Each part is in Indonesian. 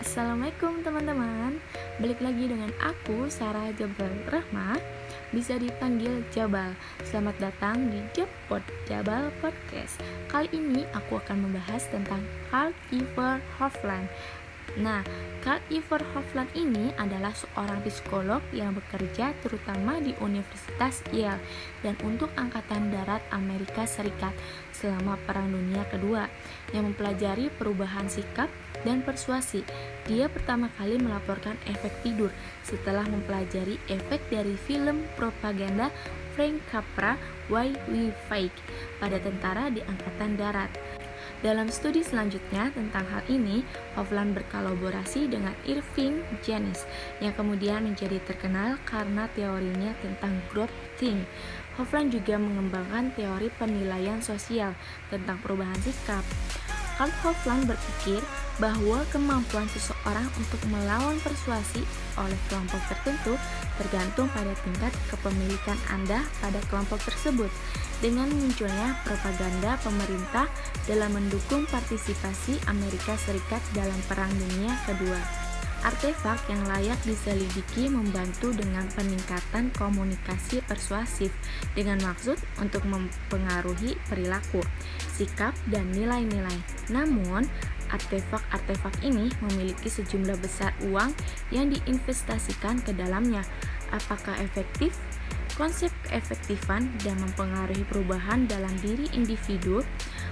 Assalamualaikum teman-teman. Balik lagi dengan aku Sarah Jabal Rahma Bisa dipanggil Jabal. Selamat datang di Jabpot Jabal Podcast. Kali ini aku akan membahas tentang Carl Iver Hofland Nah, Carl Iver Hofland ini adalah seorang psikolog yang bekerja terutama di Universitas Yale dan untuk Angkatan Darat Amerika Serikat selama Perang Dunia Kedua yang mempelajari perubahan sikap dan persuasi. Dia pertama kali melaporkan efek tidur setelah mempelajari efek dari film propaganda Frank Capra Why We Fight pada tentara di Angkatan Darat. Dalam studi selanjutnya tentang hal ini, Hovland berkolaborasi dengan Irving Janis yang kemudian menjadi terkenal karena teorinya tentang growth thing. Hovland juga mengembangkan teori penilaian sosial tentang perubahan sikap. Karl Hovland berpikir bahwa kemampuan seseorang untuk melawan persuasi oleh kelompok tertentu tergantung pada tingkat kepemilikan Anda pada kelompok tersebut. Dengan munculnya propaganda pemerintah dalam mendukung partisipasi Amerika Serikat dalam Perang Dunia Kedua. Artefak yang layak diselidiki membantu dengan peningkatan komunikasi persuasif dengan maksud untuk mempengaruhi perilaku, sikap, dan nilai-nilai. Namun, artefak-artefak ini memiliki sejumlah besar uang yang diinvestasikan ke dalamnya. Apakah efektif? Konsep keefektifan dan mempengaruhi perubahan dalam diri individu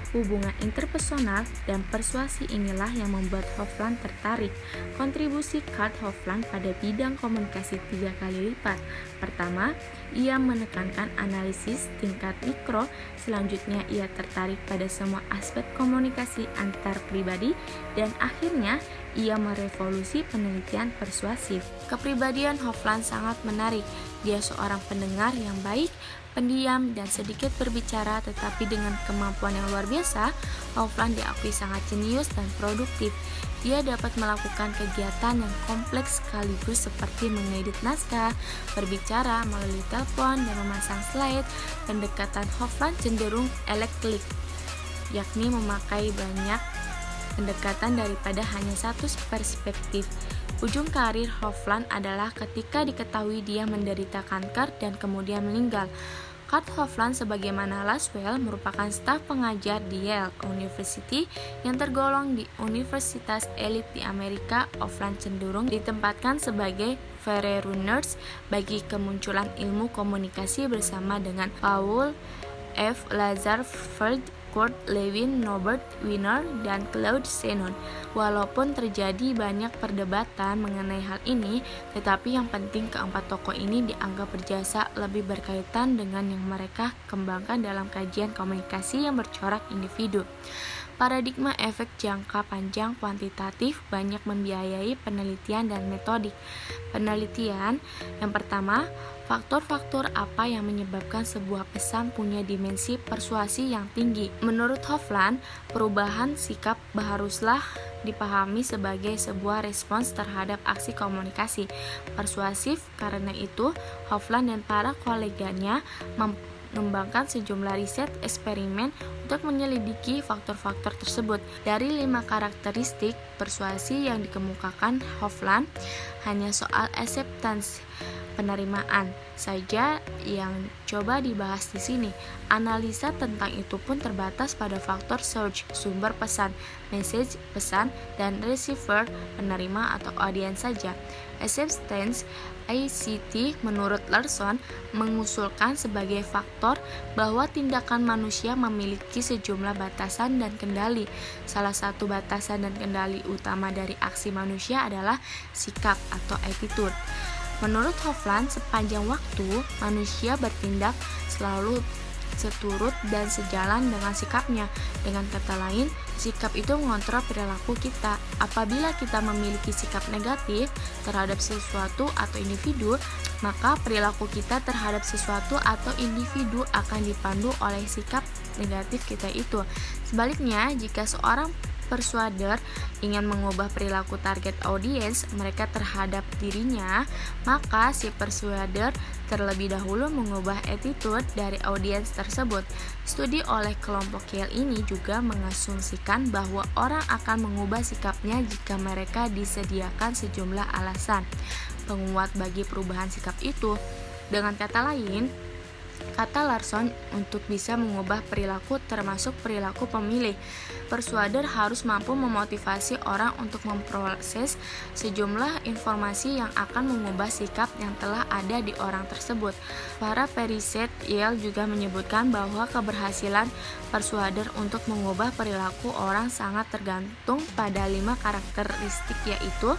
Hubungan interpersonal dan persuasi inilah yang membuat Hofland tertarik. Kontribusi Kurt Hofland pada bidang komunikasi tiga kali lipat. Pertama, ia menekankan analisis tingkat mikro. Selanjutnya, ia tertarik pada semua aspek komunikasi antar pribadi. Dan akhirnya, ia merevolusi penelitian persuasif. Kepribadian Hofland sangat menarik. Dia seorang pendengar yang baik, pendiam, dan sedikit berbicara, tetapi dengan kemampuan yang luar biasa, Hoffland diakui sangat jenius dan produktif. Dia dapat melakukan kegiatan yang kompleks sekaligus seperti mengedit naskah, berbicara melalui telepon, dan memasang slide. Pendekatan Hoffland cenderung elektrik, yakni memakai banyak pendekatan daripada hanya satu perspektif. Ujung karir Hofland adalah ketika diketahui dia menderita kanker dan kemudian meninggal. Kurt Hofland sebagaimana Laswell merupakan staf pengajar di Yale University yang tergolong di universitas elit di Amerika. Hofland cenderung ditempatkan sebagai Nurse bagi kemunculan ilmu komunikasi bersama dengan Paul F. Lazarford Kurt Lewin, Norbert Wiener, dan Claude Shannon. Walaupun terjadi banyak perdebatan mengenai hal ini, tetapi yang penting keempat tokoh ini dianggap berjasa lebih berkaitan dengan yang mereka kembangkan dalam kajian komunikasi yang bercorak individu. Paradigma efek jangka panjang kuantitatif banyak membiayai penelitian dan metodik. Penelitian yang pertama, faktor-faktor apa yang menyebabkan sebuah pesan punya dimensi persuasi yang tinggi. Menurut Hofland, perubahan sikap haruslah dipahami sebagai sebuah respons terhadap aksi komunikasi persuasif. Karena itu, Hofland dan para koleganya mengembangkan sejumlah riset eksperimen untuk menyelidiki faktor-faktor tersebut. Dari lima karakteristik persuasi yang dikemukakan Hofland, hanya soal acceptance penerimaan saja yang coba dibahas di sini. Analisa tentang itu pun terbatas pada faktor search, sumber pesan, message, pesan, dan receiver, penerima atau audiens saja. Acceptance ICT menurut Larson mengusulkan sebagai faktor bahwa tindakan manusia memiliki sejumlah batasan dan kendali. Salah satu batasan dan kendali utama dari aksi manusia adalah sikap atau attitude. Menurut Hofland, sepanjang waktu manusia bertindak selalu seturut dan sejalan dengan sikapnya. Dengan kata lain, sikap itu mengontrol perilaku kita. Apabila kita memiliki sikap negatif terhadap sesuatu atau individu, maka perilaku kita terhadap sesuatu atau individu akan dipandu oleh sikap negatif kita itu. Sebaliknya, jika seorang persuader ingin mengubah perilaku target audience mereka terhadap dirinya, maka si persuader terlebih dahulu mengubah attitude dari audiens tersebut. Studi oleh kelompok Yale ini juga mengasumsikan bahwa orang akan mengubah sikapnya jika mereka disediakan sejumlah alasan penguat bagi perubahan sikap itu. Dengan kata lain, Kata Larson, untuk bisa mengubah perilaku termasuk perilaku pemilih, persuader harus mampu memotivasi orang untuk memproses sejumlah informasi yang akan mengubah sikap yang telah ada di orang tersebut. Para periset Yale juga menyebutkan bahwa keberhasilan persuader untuk mengubah perilaku orang sangat tergantung pada lima karakteristik yaitu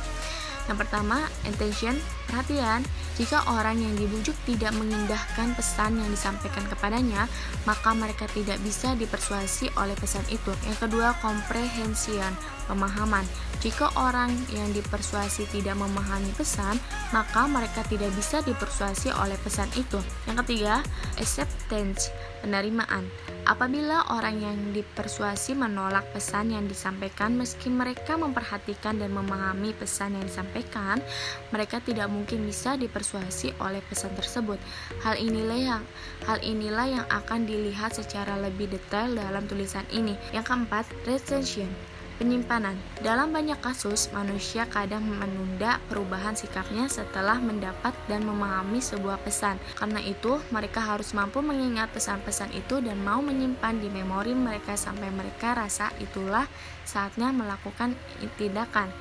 yang pertama, intention, perhatian. Jika orang yang dibujuk tidak mengindahkan pesan yang disampaikan kepadanya, maka mereka tidak bisa dipersuasi oleh pesan itu. Yang kedua, comprehension, pemahaman. Jika orang yang dipersuasi tidak memahami pesan, maka mereka tidak bisa dipersuasi oleh pesan itu. Yang ketiga, acceptance, penerimaan. Apabila orang yang dipersuasi menolak pesan yang disampaikan meski mereka memperhatikan dan memahami pesan yang disampaikan, mereka tidak mungkin bisa dipersuasi oleh pesan tersebut. Hal inilah yang hal inilah yang akan dilihat secara lebih detail dalam tulisan ini. Yang keempat, retention Penyimpanan Dalam banyak kasus, manusia kadang menunda perubahan sikapnya setelah mendapat dan memahami sebuah pesan. Karena itu, mereka harus mampu mengingat pesan-pesan itu dan mau menyimpan di memori mereka sampai mereka rasa itulah saatnya melakukan tindakan.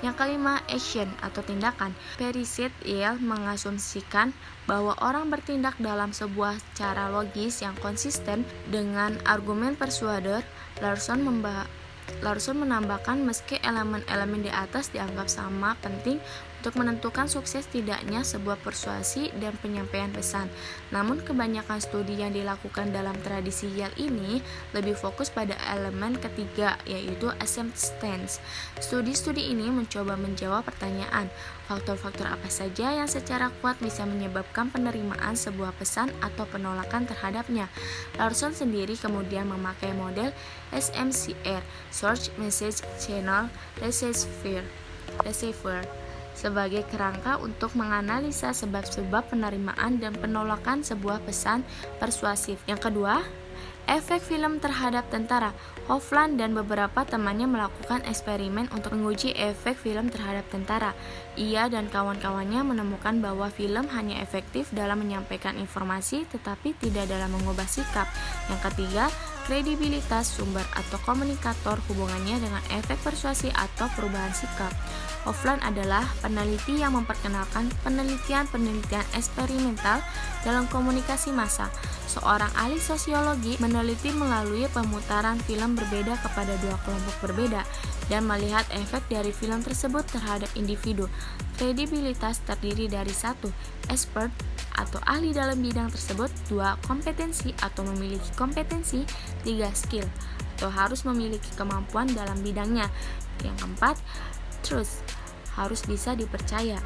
Yang kelima, action atau tindakan. Perisit Yale mengasumsikan bahwa orang bertindak dalam sebuah cara logis yang konsisten dengan argumen persuader. Larson membahas Larson menambahkan meski elemen-elemen di atas dianggap sama penting untuk menentukan sukses tidaknya sebuah persuasi dan penyampaian pesan. Namun kebanyakan studi yang dilakukan dalam tradisi Yale ini lebih fokus pada elemen ketiga yaitu acceptance. Studi-studi ini mencoba menjawab pertanyaan, faktor-faktor apa saja yang secara kuat bisa menyebabkan penerimaan sebuah pesan atau penolakan terhadapnya. Larson sendiri kemudian memakai model SMCR, Search Message Channel Receiver. Receiver sebagai kerangka untuk menganalisa sebab-sebab penerimaan dan penolakan sebuah pesan persuasif. Yang kedua, efek film terhadap tentara. Hofland dan beberapa temannya melakukan eksperimen untuk menguji efek film terhadap tentara. Ia dan kawan-kawannya menemukan bahwa film hanya efektif dalam menyampaikan informasi tetapi tidak dalam mengubah sikap. Yang ketiga, kredibilitas sumber atau komunikator hubungannya dengan efek persuasi atau perubahan sikap. Hofland adalah peneliti yang memperkenalkan penelitian-penelitian eksperimental dalam komunikasi massa. Seorang ahli sosiologi meneliti melalui pemutaran film berbeda kepada dua kelompok berbeda dan melihat efek dari film tersebut terhadap individu. Kredibilitas terdiri dari satu, expert atau ahli dalam bidang tersebut, dua, kompetensi atau memiliki kompetensi, tiga, skill atau harus memiliki kemampuan dalam bidangnya. Yang keempat, truth harus bisa dipercaya.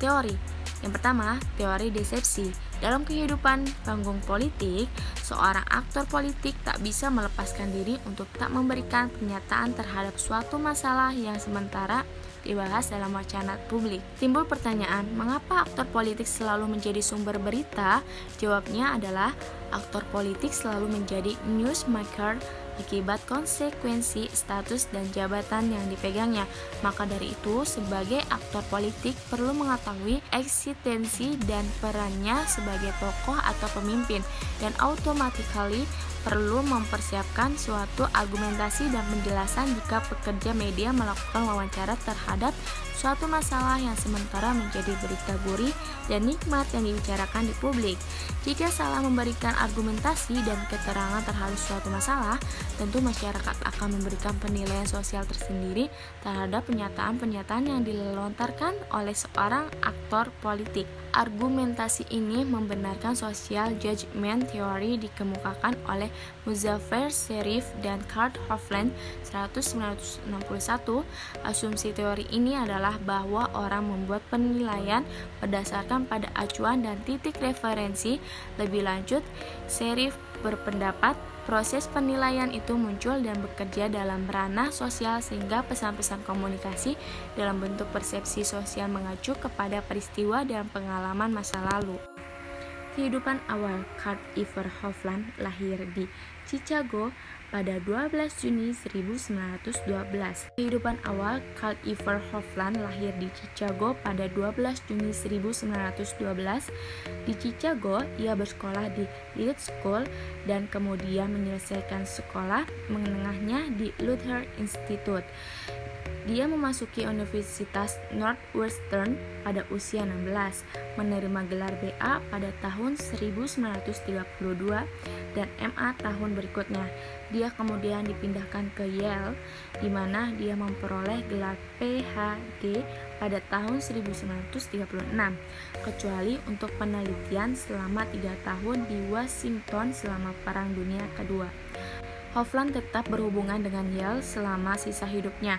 Teori yang pertama, teori desepsi. Dalam kehidupan panggung politik, seorang aktor politik tak bisa melepaskan diri untuk tak memberikan pernyataan terhadap suatu masalah yang sementara dibahas dalam wacana publik. Timbul pertanyaan, mengapa aktor politik selalu menjadi sumber berita? Jawabnya adalah aktor politik selalu menjadi newsmaker akibat konsekuensi status dan jabatan yang dipegangnya. Maka dari itu, sebagai aktor politik perlu mengetahui eksistensi dan perannya sebagai tokoh atau pemimpin dan automatically perlu mempersiapkan suatu argumentasi dan penjelasan jika pekerja media melakukan wawancara terhadap suatu masalah yang sementara menjadi berita gurih dan nikmat yang dibicarakan di publik. Jika salah memberikan argumentasi dan keterangan terhadap suatu masalah, tentu masyarakat akan memberikan penilaian sosial tersendiri terhadap pernyataan-pernyataan yang dilontarkan oleh seorang aktor politik. Argumentasi ini membenarkan social judgment theory dikemukakan oleh Muzaffar Sherif dan Kurt Hofland 1961. Asumsi teori ini adalah bahwa orang membuat penilaian berdasarkan pada acuan dan titik referensi. Lebih lanjut, Sherif berpendapat Proses penilaian itu muncul dan bekerja dalam ranah sosial sehingga pesan-pesan komunikasi dalam bentuk persepsi sosial mengacu kepada peristiwa dan pengalaman masa lalu. Kehidupan awal Kurt Iver Hofland lahir di Chicago pada 12 Juni 1912. Kehidupan awal Kurt Iver Hofland lahir di Chicago pada 12 Juni 1912. Di Chicago, ia bersekolah di Leeds School dan kemudian menyelesaikan sekolah menengahnya di Luther Institute. Dia memasuki Universitas Northwestern pada usia 16, menerima gelar BA pada tahun 1932 dan MA tahun berikutnya. Dia kemudian dipindahkan ke Yale, di mana dia memperoleh gelar PhD pada tahun 1936, kecuali untuk penelitian selama tiga tahun di Washington selama Perang Dunia Kedua. Hofland tetap berhubungan dengan Yale selama sisa hidupnya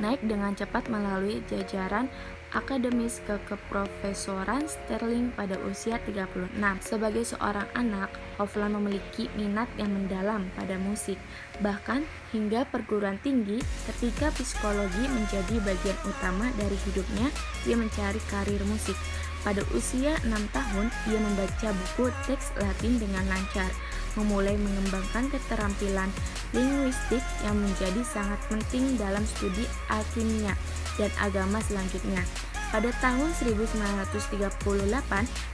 naik dengan cepat melalui jajaran akademis ke keprofesoran Sterling pada usia 36. Sebagai seorang anak, Hofland memiliki minat yang mendalam pada musik. Bahkan hingga perguruan tinggi, ketika psikologi menjadi bagian utama dari hidupnya, ia mencari karir musik. Pada usia 6 tahun, ia membaca buku teks Latin dengan lancar, memulai mengembangkan keterampilan linguistik yang menjadi sangat penting dalam studi alkimia dan agama selanjutnya. Pada tahun 1938,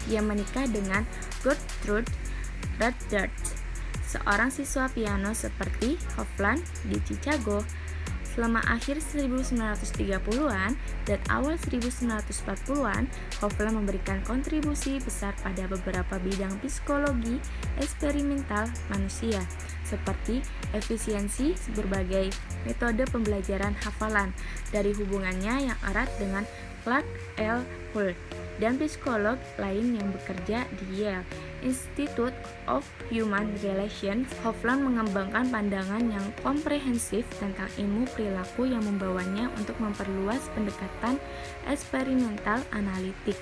ia menikah dengan Gertrude Rutgers, seorang siswa piano seperti Hofland di Chicago Selama akhir 1930-an dan awal 1940-an, Hofland memberikan kontribusi besar pada beberapa bidang psikologi eksperimental manusia, seperti efisiensi berbagai metode pembelajaran hafalan dari hubungannya yang erat dengan Clark L. Holt dan psikolog lain yang bekerja di Yale Institute of Human Relations, Hofland mengembangkan pandangan yang komprehensif tentang ilmu perilaku yang membawanya untuk memperluas pendekatan eksperimental analitik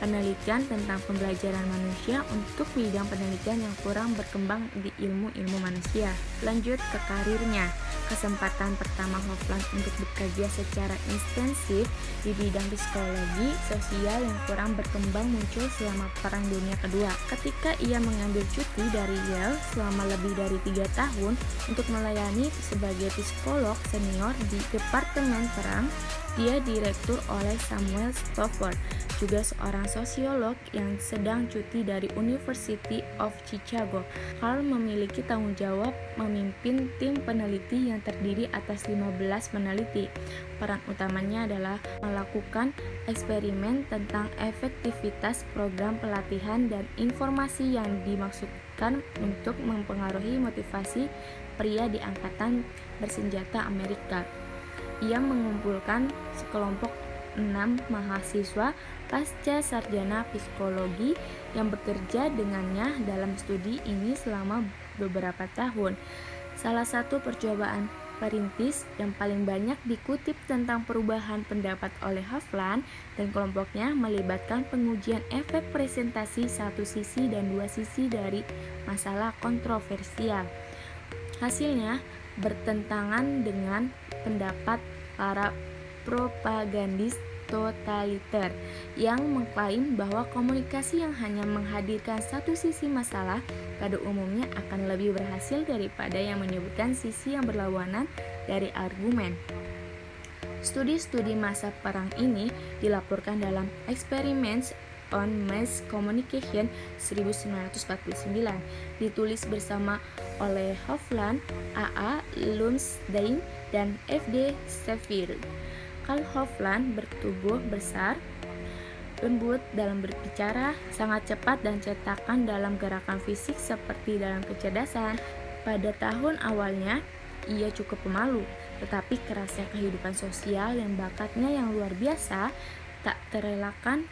penelitian tentang pembelajaran manusia untuk bidang penelitian yang kurang berkembang di ilmu-ilmu manusia. Lanjut ke karirnya. Kesempatan pertama Hofland untuk bekerja secara intensif di bidang psikologi sosial yang kurang berkembang muncul selama Perang Dunia Kedua. Ketika ia mengambil cuti dari Yale selama lebih dari tiga tahun untuk melayani sebagai psikolog senior di Departemen Perang, dia direktur oleh Samuel Stofford juga seorang sosiolog yang sedang cuti dari University of Chicago. Carl memiliki tanggung jawab memimpin tim peneliti yang terdiri atas 15 peneliti. Peran utamanya adalah melakukan eksperimen tentang efektivitas program pelatihan dan informasi yang dimaksudkan untuk mempengaruhi motivasi pria di angkatan bersenjata Amerika. Ia mengumpulkan sekelompok enam mahasiswa pasca sarjana psikologi yang bekerja dengannya dalam studi ini selama beberapa tahun. Salah satu percobaan perintis yang paling banyak dikutip tentang perubahan pendapat oleh Hofland dan kelompoknya melibatkan pengujian efek presentasi satu sisi dan dua sisi dari masalah kontroversial. Hasilnya bertentangan dengan pendapat para propagandis totaliter yang mengklaim bahwa komunikasi yang hanya menghadirkan satu sisi masalah pada umumnya akan lebih berhasil daripada yang menyebutkan sisi yang berlawanan dari argumen. Studi-studi masa perang ini dilaporkan dalam Experiments on Mass Communication 1949 ditulis bersama oleh Hofland, A.A. Lumsdain, dan F.D. Sheffield. Karl Hofland bertubuh besar, lembut dalam berbicara, sangat cepat dan cetakan dalam gerakan fisik seperti dalam kecerdasan. Pada tahun awalnya, ia cukup pemalu, tetapi kerasnya kehidupan sosial yang bakatnya yang luar biasa tak terelakkan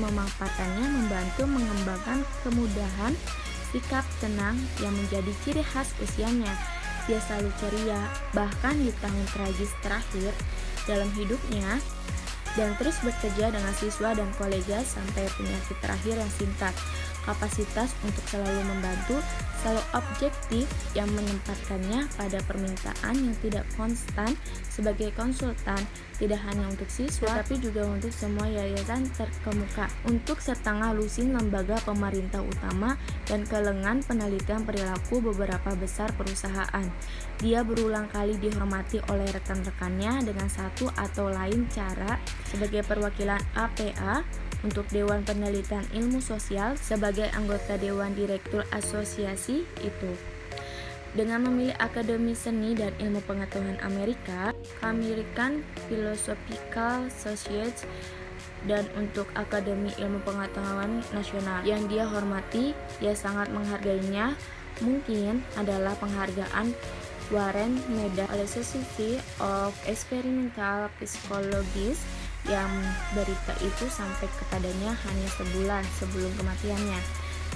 memanfaatkannya membantu mengembangkan kemudahan sikap tenang yang menjadi ciri khas usianya. Dia selalu ceria, bahkan di tahun tragis terakhir, dalam hidupnya dan terus bekerja dengan siswa dan kolega sampai penyakit terakhir yang singkat. Kapasitas untuk selalu membantu, selalu objektif yang menempatkannya pada permintaan yang tidak konstan sebagai konsultan, tidak hanya untuk siswa, tapi juga untuk semua yayasan terkemuka. Untuk setengah lusin lembaga pemerintah utama dan kelengan penelitian perilaku beberapa besar perusahaan. Dia berulang kali dihormati oleh rekan-rekannya dengan satu atau lain cara sebagai perwakilan APA untuk Dewan Penelitian Ilmu Sosial sebagai anggota Dewan Direktur Asosiasi itu. Dengan memilih Akademi Seni dan Ilmu Pengetahuan Amerika, American Philosophical Society dan untuk Akademi Ilmu Pengetahuan Nasional yang dia hormati, dia sangat menghargainya. Mungkin adalah penghargaan Warren Medal Society of Experimental Psychologists yang berita itu sampai kepadanya hanya sebulan sebelum kematiannya.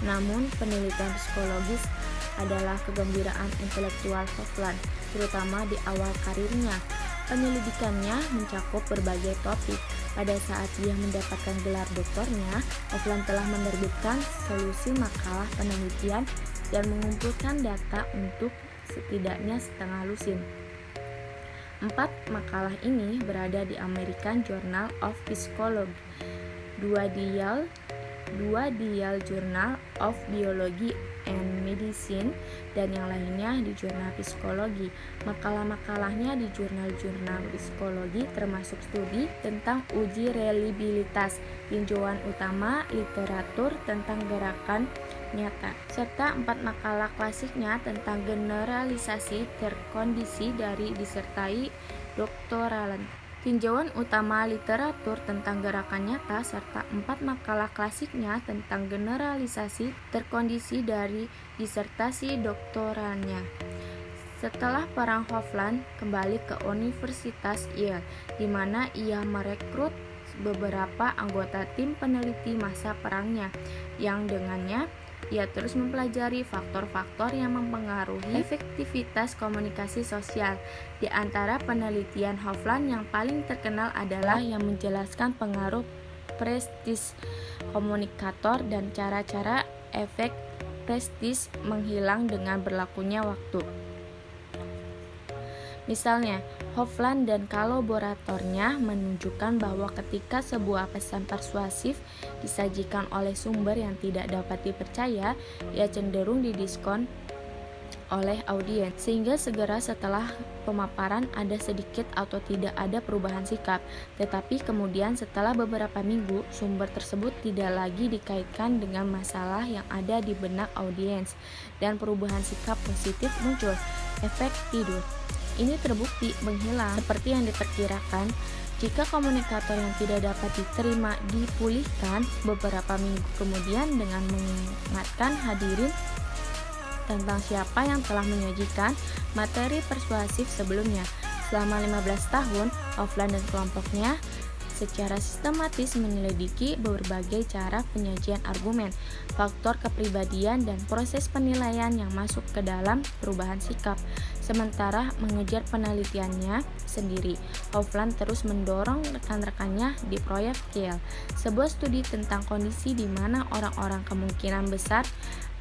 Namun, penelitian psikologis adalah kegembiraan intelektual Hovland, terutama di awal karirnya. Penyelidikannya mencakup berbagai topik. Pada saat dia mendapatkan gelar doktornya, Hovland telah menerbitkan solusi makalah penelitian dan mengumpulkan data untuk setidaknya setengah lusin. Empat makalah ini berada di American Journal of Psychology, dua di Yale, dua di Yale Journal of Biology and Medicine dan yang lainnya di jurnal psikologi. Makalah-makalahnya di jurnal-jurnal psikologi termasuk studi tentang uji reliabilitas, tinjauan utama literatur tentang gerakan nyata, serta empat makalah klasiknya tentang generalisasi terkondisi dari disertai doktoralan tinjauan utama literatur tentang gerakan nyata serta empat makalah klasiknya tentang generalisasi terkondisi dari disertasi doktoralnya. Setelah perang Hofland kembali ke Universitas Yale, di mana ia merekrut beberapa anggota tim peneliti masa perangnya, yang dengannya ia terus mempelajari faktor-faktor yang mempengaruhi efektivitas komunikasi sosial. Di antara penelitian Hofland yang paling terkenal adalah yang menjelaskan pengaruh prestis komunikator dan cara-cara efek prestis menghilang dengan berlakunya waktu. Misalnya, Hofland dan kolaboratornya menunjukkan bahwa ketika sebuah pesan persuasif disajikan oleh sumber yang tidak dapat dipercaya, ia cenderung didiskon oleh audiens. Sehingga segera setelah pemaparan ada sedikit atau tidak ada perubahan sikap. Tetapi kemudian setelah beberapa minggu sumber tersebut tidak lagi dikaitkan dengan masalah yang ada di benak audiens. Dan perubahan sikap positif muncul. Efek tidur ini terbukti menghilang seperti yang diperkirakan jika komunikator yang tidak dapat diterima dipulihkan beberapa minggu kemudian dengan mengingatkan hadirin tentang siapa yang telah menyajikan materi persuasif sebelumnya. Selama 15 tahun, Offline dan kelompoknya secara sistematis menyelidiki berbagai cara penyajian argumen, faktor kepribadian, dan proses penilaian yang masuk ke dalam perubahan sikap. Sementara mengejar penelitiannya sendiri, Hoffland terus mendorong rekan-rekannya di proyek Kiel, sebuah studi tentang kondisi di mana orang-orang kemungkinan besar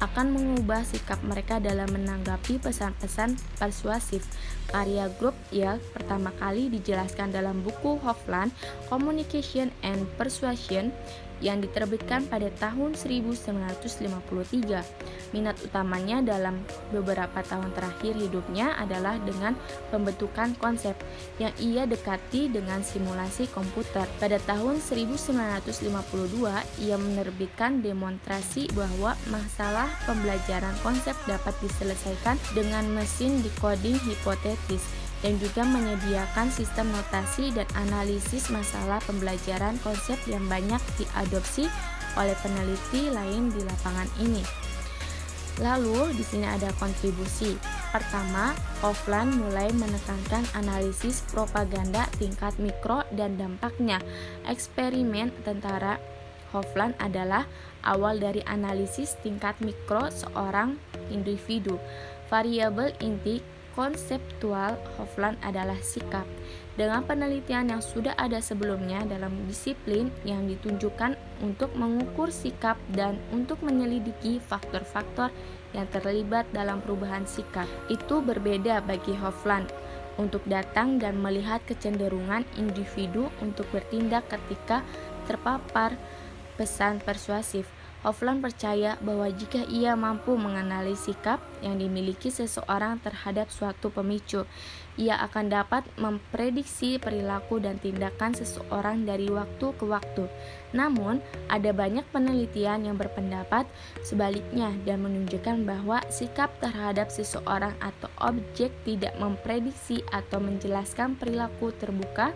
akan mengubah sikap mereka dalam menanggapi pesan-pesan persuasif. Karya grup Yale pertama kali dijelaskan dalam buku Hofland Communication and Persuasion yang diterbitkan pada tahun 1953. Minat utamanya dalam beberapa tahun terakhir hidupnya adalah dengan pembentukan konsep yang ia dekati dengan simulasi komputer. Pada tahun 1952, ia menerbitkan demonstrasi bahwa masalah pembelajaran konsep dapat diselesaikan dengan mesin decoding hipotetis dan juga menyediakan sistem notasi dan analisis masalah pembelajaran konsep yang banyak diadopsi oleh peneliti lain di lapangan ini. Lalu di sini ada kontribusi. Pertama, Offline mulai menekankan analisis propaganda tingkat mikro dan dampaknya. Eksperimen tentara Hofland adalah awal dari analisis tingkat mikro seorang individu. Variabel inti konseptual Hofland adalah sikap. Dengan penelitian yang sudah ada sebelumnya dalam disiplin yang ditunjukkan untuk mengukur sikap dan untuk menyelidiki faktor-faktor yang terlibat dalam perubahan sikap. Itu berbeda bagi Hofland untuk datang dan melihat kecenderungan individu untuk bertindak ketika terpapar pesan persuasif. Hofland percaya bahwa jika ia mampu mengenali sikap yang dimiliki seseorang terhadap suatu pemicu, ia akan dapat memprediksi perilaku dan tindakan seseorang dari waktu ke waktu. Namun, ada banyak penelitian yang berpendapat sebaliknya dan menunjukkan bahwa sikap terhadap seseorang atau objek tidak memprediksi atau menjelaskan perilaku terbuka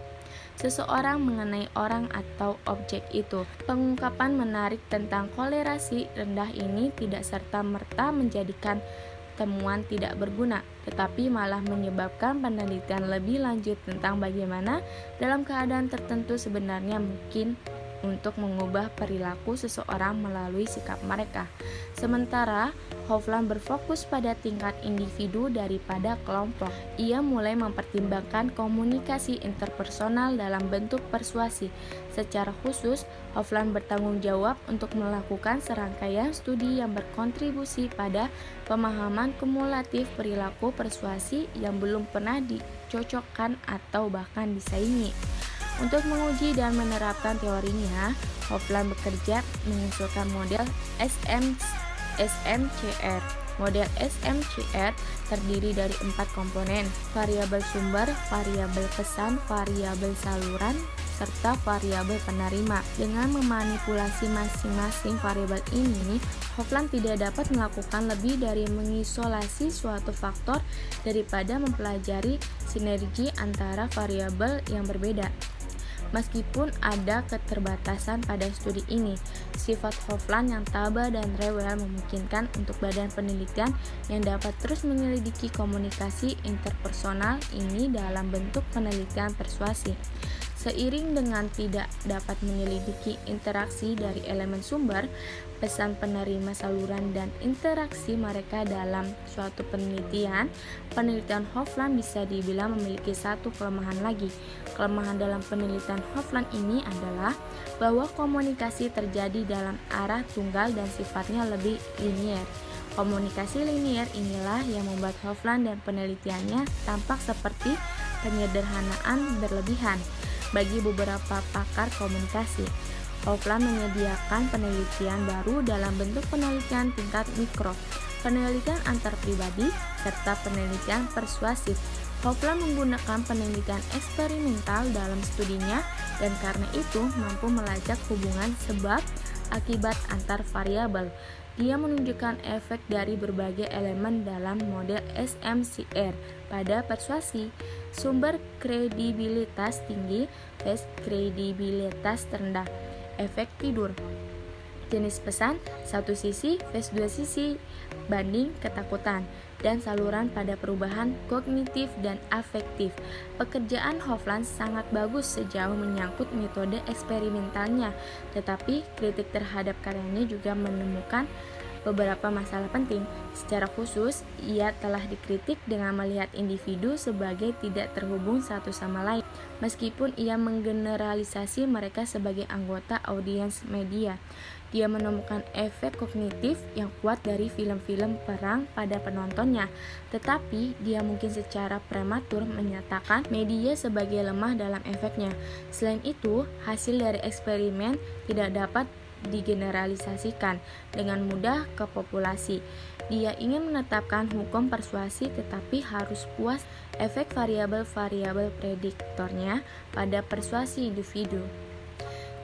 seseorang mengenai orang atau objek itu. Pengungkapan menarik tentang kolerasi rendah ini tidak serta-merta menjadikan temuan tidak berguna, tetapi malah menyebabkan penelitian lebih lanjut tentang bagaimana dalam keadaan tertentu sebenarnya mungkin untuk mengubah perilaku seseorang melalui sikap mereka. Sementara Hofland berfokus pada tingkat individu daripada kelompok. Ia mulai mempertimbangkan komunikasi interpersonal dalam bentuk persuasi. Secara khusus, Hofland bertanggung jawab untuk melakukan serangkaian studi yang berkontribusi pada pemahaman kumulatif perilaku persuasi yang belum pernah dicocokkan atau bahkan disaingi. Untuk menguji dan menerapkan teorinya, Hofland bekerja mengusulkan model SM, SMCR. Model SMCR terdiri dari empat komponen, variabel sumber, variabel pesan, variabel saluran, serta variabel penerima. Dengan memanipulasi masing-masing variabel ini, Hofland tidak dapat melakukan lebih dari mengisolasi suatu faktor daripada mempelajari sinergi antara variabel yang berbeda. Meskipun ada keterbatasan pada studi ini, sifat Hofland yang tabah dan rewel memungkinkan untuk badan penelitian yang dapat terus menyelidiki komunikasi interpersonal ini dalam bentuk penelitian persuasi. Seiring dengan tidak dapat menyelidiki interaksi dari elemen sumber, pesan penerima saluran dan interaksi mereka dalam suatu penelitian, penelitian Hofland bisa dibilang memiliki satu kelemahan lagi. Kelemahan dalam penelitian Hofland ini adalah bahwa komunikasi terjadi dalam arah tunggal dan sifatnya lebih linier. Komunikasi linier inilah yang membuat Hofland dan penelitiannya tampak seperti penyederhanaan berlebihan bagi beberapa pakar komunikasi. Hofland menyediakan penelitian baru dalam bentuk penelitian tingkat mikro, penelitian antar pribadi, serta penelitian persuasif. Hofland menggunakan penelitian eksperimental dalam studinya dan karena itu mampu melacak hubungan sebab akibat antar variabel. Dia menunjukkan efek dari berbagai elemen dalam model SMCR pada persuasi, sumber kredibilitas tinggi, tes kredibilitas rendah, efek tidur, jenis pesan, satu sisi, face dua sisi, banding ketakutan, dan saluran pada perubahan kognitif dan afektif. Pekerjaan Hofland sangat bagus sejauh menyangkut metode eksperimentalnya, tetapi kritik terhadap karyanya juga menemukan beberapa masalah penting. Secara khusus, ia telah dikritik dengan melihat individu sebagai tidak terhubung satu sama lain, meskipun ia menggeneralisasi mereka sebagai anggota audiens media. Dia menemukan efek kognitif yang kuat dari film-film perang pada penontonnya, tetapi dia mungkin secara prematur menyatakan media sebagai lemah dalam efeknya. Selain itu, hasil dari eksperimen tidak dapat digeneralisasikan dengan mudah ke populasi. Dia ingin menetapkan hukum persuasi tetapi harus puas efek variabel-variabel prediktornya pada persuasi individu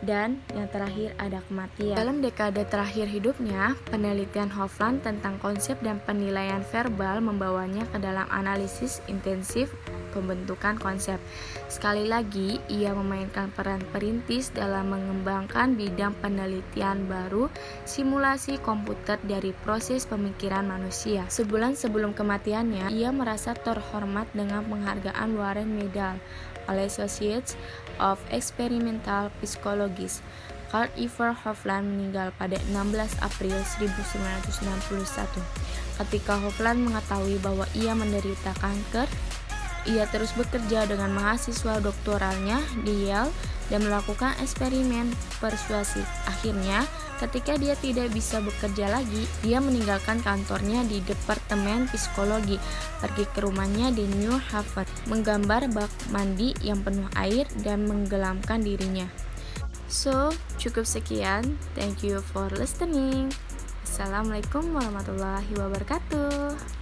dan yang terakhir ada kematian. Dalam dekade terakhir hidupnya, penelitian Hofland tentang konsep dan penilaian verbal membawanya ke dalam analisis intensif pembentukan konsep. Sekali lagi, ia memainkan peran perintis dalam mengembangkan bidang penelitian baru simulasi komputer dari proses pemikiran manusia. Sebulan sebelum kematiannya, ia merasa terhormat dengan penghargaan Warren Medal Associates of Experimental Psychologists. Carl Iver Hofland meninggal pada 16 April 1961. Ketika Hofland mengetahui bahwa ia menderita kanker, ia terus bekerja dengan mahasiswa doktoralnya di Yale dan melakukan eksperimen persuasif. Akhirnya, ketika dia tidak bisa bekerja lagi, dia meninggalkan kantornya di Departemen Psikologi, pergi ke rumahnya di New Haven, menggambar bak mandi yang penuh air dan menggelamkan dirinya. So, cukup sekian. Thank you for listening. Assalamualaikum warahmatullahi wabarakatuh.